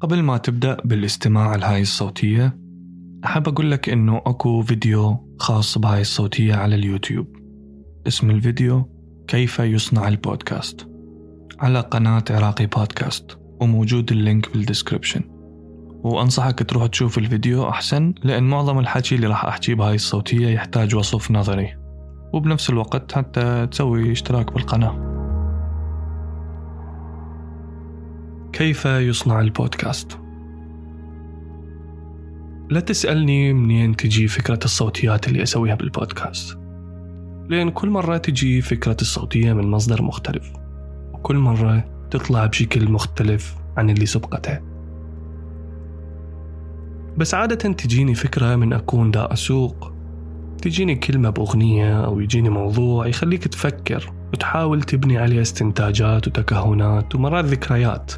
قبل ما تبدأ بالاستماع لهاي الصوتية أحب أقول لك إنه أكو فيديو خاص بهاي الصوتية على اليوتيوب. اسم الفيديو كيف يصنع البودكاست؟ على قناة عراقي بودكاست وموجود ال link بال description وأنصحك تروح تشوف الفيديو أحسن لأن معظم الحكي اللي راح أحكيه بهاي الصوتية يحتاج وصف نظري. وبنفس الوقت حتى تسوي اشتراك بالقناة. كيف يصنع البودكاست؟ لا تسألني منين تجي فكرة الصوتيات اللي أسويها بالبودكاست. لأن كل مرة تجي فكرة الصوتية من مصدر مختلف وكل مرة تطلع بشكل مختلف عن اللي سبقتها بس عادة تجيني فكرة من أكون دا أسوق تجيني كلمة بأغنية أو يجيني موضوع يخليك تفكر وتحاول تبني عليه استنتاجات وتكهنات ومرات ذكريات.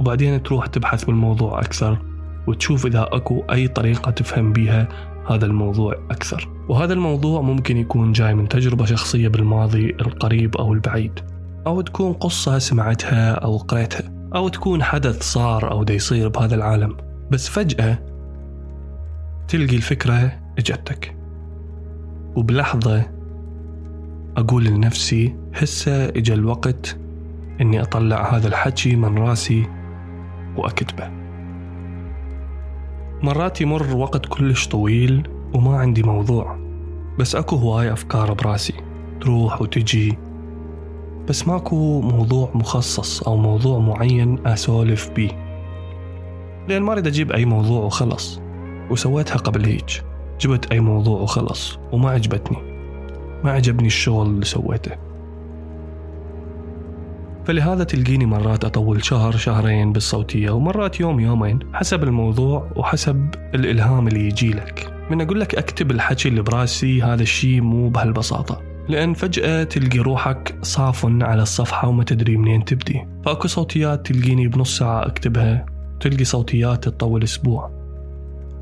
وبعدين تروح تبحث بالموضوع أكثر وتشوف إذا أكو أي طريقة تفهم بيها هذا الموضوع أكثر. وهذا الموضوع ممكن يكون جاي من تجربة شخصية بالماضي القريب أو البعيد أو تكون قصة سمعتها أو قريتها أو تكون حدث صار أو دا يصير بهذا العالم. بس فجأة تلقي الفكرة إجتك. وبلحظة أقول لنفسي هسه اجى الوقت إني أطلع هذا الحكي من راسي وأكتبه. مرات يمر وقت كلش طويل وما عندي موضوع بس أكو هواي أفكار براسي تروح وتجي بس ماكو موضوع مخصص أو موضوع معين أسولف بيه. لأن ما أريد أجيب أي موضوع وخلص وسويتها قبل هيج. جبت أي موضوع وخلص وما عجبتني. ما عجبني الشغل اللي سويته. فلهذا تلقيني مرات أطول شهر شهرين بالصوتية ومرات يوم يومين حسب الموضوع وحسب الإلهام اللي يجي لك. من أقول لك أكتب الحكي اللي براسي هذا الشيء مو بهالبساطة. لأن فجأة تلقي روحك صافن على الصفحة وما تدري منين تبدي. فأكو صوتيات تلقيني بنص ساعة أكتبها. تلقي صوتيات تطول أسبوع.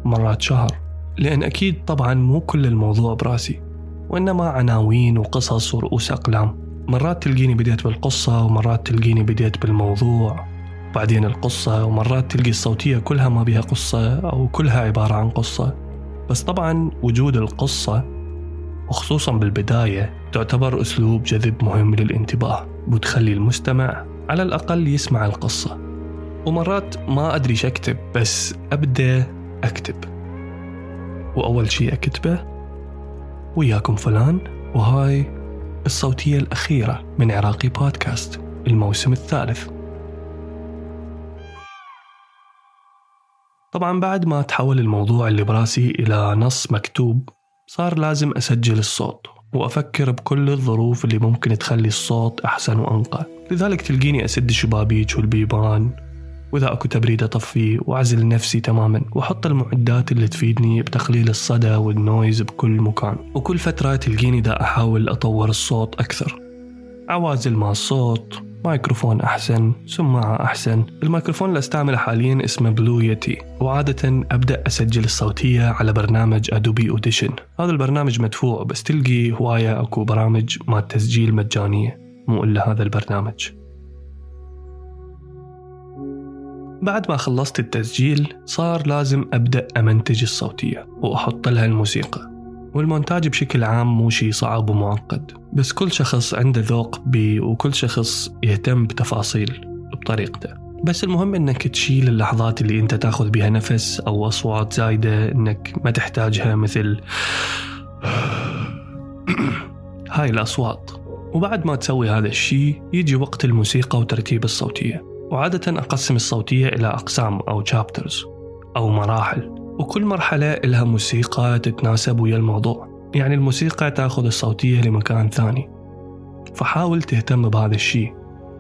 مرات شهر. لأن أكيد طبعا مو كل الموضوع براسي. وإنما عناوين وقصص ورؤوس أقلام. مرات تلقيني بديت بالقصة ومرات تلقيني بديت بالموضوع. بعدين القصة ومرات تلقي الصوتية كلها ما بها قصة أو كلها عبارة عن قصة. بس طبعا وجود القصة وخصوصا بالبداية تعتبر أسلوب جذب مهم للانتباه وتخلي المستمع على الأقل يسمع القصة. ومرات ما أدري شو أكتب بس أبدأ أكتب. وأول شيء أكتبه وياكم فلان وهاي الصوتية الأخيرة من عراقي بودكاست الموسم الثالث. طبعا بعد ما تحول الموضوع اللي براسي إلى نص مكتوب صار لازم أسجل الصوت وأفكر بكل الظروف اللي ممكن تخلي الصوت أحسن وأنقى. لذلك تلقيني أسد الشبابيك والبيبان وإذا أكو تبريد أطفيه وأعزل نفسي تماما وأحط المعدات اللي تفيدني بتقليل الصدى وال noise بكل مكان. وكل فترة تلقيني دا أحاول أطور الصوت أكثر. عوازل مال صوت مايكروفون أحسن سماعة أحسن. الميكروفون اللي أستعمله حاليا اسمه Blue Yeti وعادة أبدأ أسجل الصوتية على برنامج Adobe Audition هذا البرنامج مدفوع بس تلقي هواية أكو برامج مال تسجيل مجانية. مو إلا هذا البرنامج. بعد ما خلصت التسجيل صار لازم أبدأ أمنتج الصوتية وأحط لها الموسيقى. والمونتاج بشكل عام مو شي صعب ومعقد بس كل شخص عنده ذوق بي وكل شخص يهتم بتفاصيل بطريقته. بس المهم إنك تشيل اللحظات اللي أنت تأخذ بها نفس أو أصوات زايدة إنك ما تحتاجها مثل هاي الأصوات. وبعد ما تسوي هذا الشيء يجي وقت الموسيقى وترتيب الصوتية. وعادة أقسم الصوتية إلى أقسام أو chapters أو مراحل وكل مرحلة لها موسيقى تتناسب ويا الموضوع. يعني الموسيقى تأخذ الصوتية لمكان ثاني. فحاول تهتم بهذا الشيء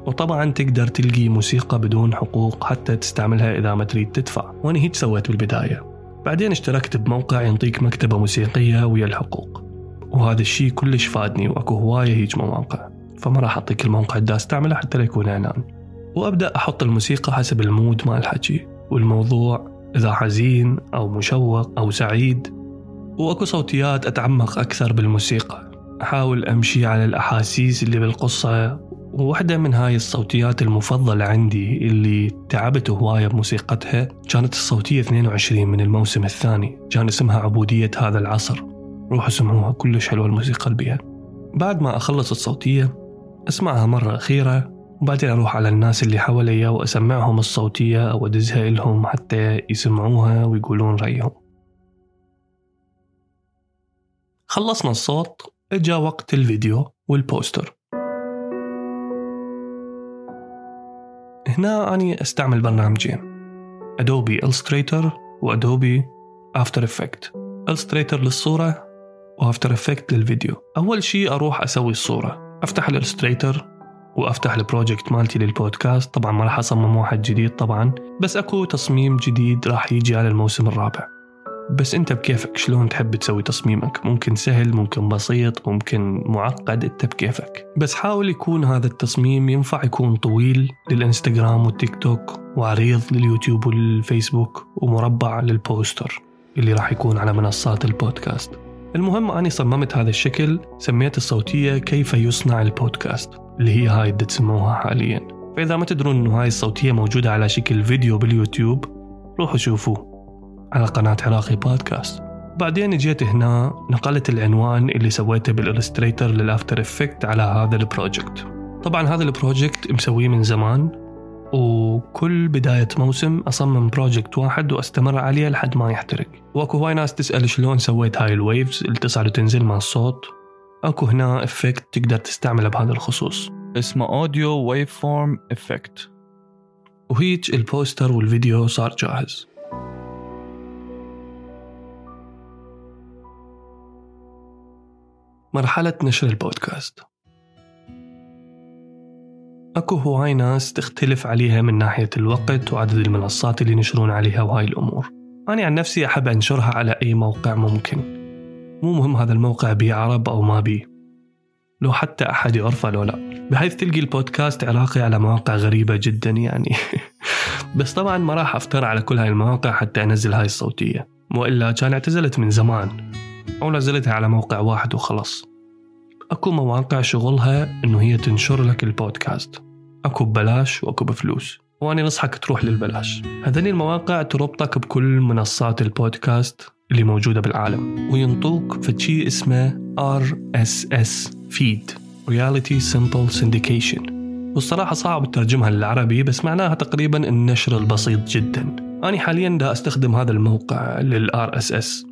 وطبعا تقدر تلقي موسيقى بدون حقوق حتى تستعملها إذا ما تريد تدفع. وأنا هيك سويت بالبداية. بعدين اشتركت بموقع ينطيك مكتبة موسيقية ويا الحقوق. وهذا الشيء كلش فادني وأكو هواية هيج مواقع. فما راح أعطيك الموقع اللي استعمله حتى لا يكون إعلان. وأبدأ أحط الموسيقى حسب المود مال الحكي والموضوع إذا حزين أو مشوق أو سعيد. وأكو صوتيات أتعمق أكثر بالموسيقى. أحاول أمشي على الأحاسيس اللي بالقصة وواحدة من هاي الصوتيات المفضلة عندي اللي تعبت هواية بموسيقتها كانت الصوتية 22 من الموسم الثاني. كان اسمها عبودية هذا العصر. روحوا سمعوها كلش حلوة الموسيقى اللي بيها بعد ما أخلص الصوتية أسمعها مرة أخيرة وبعدين أروح على الناس اللي حواليا وأسمعهم الصوتية أو أدزها لهم حتى يسمعوها ويقولون رأيهم. خلصنا الصوت إجا وقت الفيديو والبوستر. هنا أني أستعمل برنامجين Adobe Illustrator و Adobe After Effects Illustrator للصورة و After Effects للفيديو. أول شيء أروح أسوي الصورة أفتح ال Illustrator وأفتح ال project مالتي للبودكاست طبعا ما راح أصمم واحد جديد طبعا بس أكو تصميم جديد راح يجي على الموسم الرابع. بس أنت بكيفك؟ شلون تحب تسوي تصميمك؟ ممكن سهل ممكن بسيط ممكن معقد أنت بكيفك. بس حاول يكون هذا التصميم ينفع يكون طويل للإنستغرام والتيك توك وعريض لليوتيوب والفيسبوك ومربع للبوستر اللي راح يكون على منصات البودكاست المهم أني صممت هذا الشكل سميت الصوتية كيف يصنع البودكاست اللي هي هاي اللي تسمعوها حاليا. فإذا ما تدرون أنه هاي الصوتية موجودة على شكل فيديو باليوتيوب روحوا شوفوه على قناة عراقي بودكاست. بعدين جيت هنا نقلت العنوان اللي سويته بال Illustrator لل After Effects على هذا ال project. طبعا هذا ال project مسويه من زمان وكل بداية موسم أصمم project واحد وأستمر عليه لحد ما يحترق. وأكو هواي ناس تسأل شلون سويت هاي ال waves اللي تصعد وتنزل مع الصوت. أكو هنا effect تقدر تستعمله بهذا الخصوص. اسمه audio waveform effect وهيج البوستر والفيديو صار جاهز. مرحلة نشر البودكاست. أكو هواي ناس تختلف عليها من ناحية الوقت وعدد المنصات اللي ينشرون عليها وهاي الأمور. أنا عن نفسي أحب أنشرها على أي موقع ممكن. مو مهم هذا الموقع بيه عرب أو ما بيه لو حتى أحد يعرفه لو لا. بحيث تلقي البودكاست عراقي على مواقع غريبة جدا يعني. بس طبعا ما راح أفتر على كل هاي المواقع حتى أنزل هاي الصوتية. وإلا كان اعتزلت من زمان. أو نزلتها على موقع واحد وخلص أكو مواقع شغلها إنه هي تنشر لك البودكاست. أكو ببلاش وأكو بفلوس. وأنا نصحك تروح للبلاش. هذين المواقع تربطك بكل منصات البودكاست اللي موجودة بالعالم. وينطوك فشي اسمه RSS Feed Really Simple Syndication. والصراحة صعب ترجمها للعربي بس معناها تقريبا النشر البسيط جدا. أنا حاليا دا أستخدم هذا الموقع لل RSS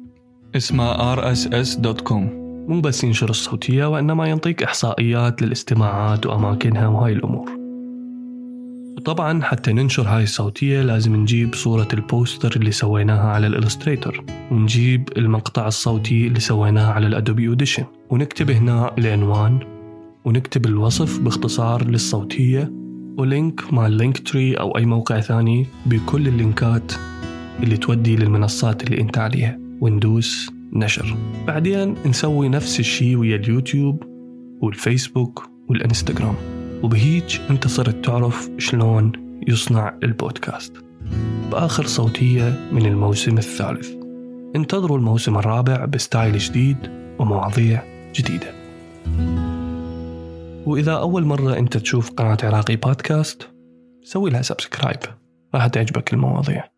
اسمه rss.com مو بس ينشر الصوتية وإنما ينطيك إحصائيات للاستماعات وأماكنها وهاي الأمور. وطبعا حتى ننشر هاي الصوتية لازم نجيب صورة البوستر اللي سويناها على ال Illustrator ونجيب المقطع الصوتي اللي سويناه على ال Adobe Audition. ونكتب هنا العنوان ونكتب الوصف باختصار للصوتية و link مال ال Linktree أو أي موقع ثاني بكل اللينكات اللي تودي للمنصات اللي أنت عليها. وندوس نشر. بعدين نسوي نفس الشيء ويا اليوتيوب والفيسبوك والإنستغرام. وبهيج أنت صرت تعرف شلون يصنع البودكاست. بآخر صوتية من الموسم الثالث. انتظروا الموسم الرابع ب style جديد ومواضيع جديدة. وإذا أول مرة أنت تشوف قناة عراقي بودكاست سوي لها subscribe. راح تعجبك المواضيع.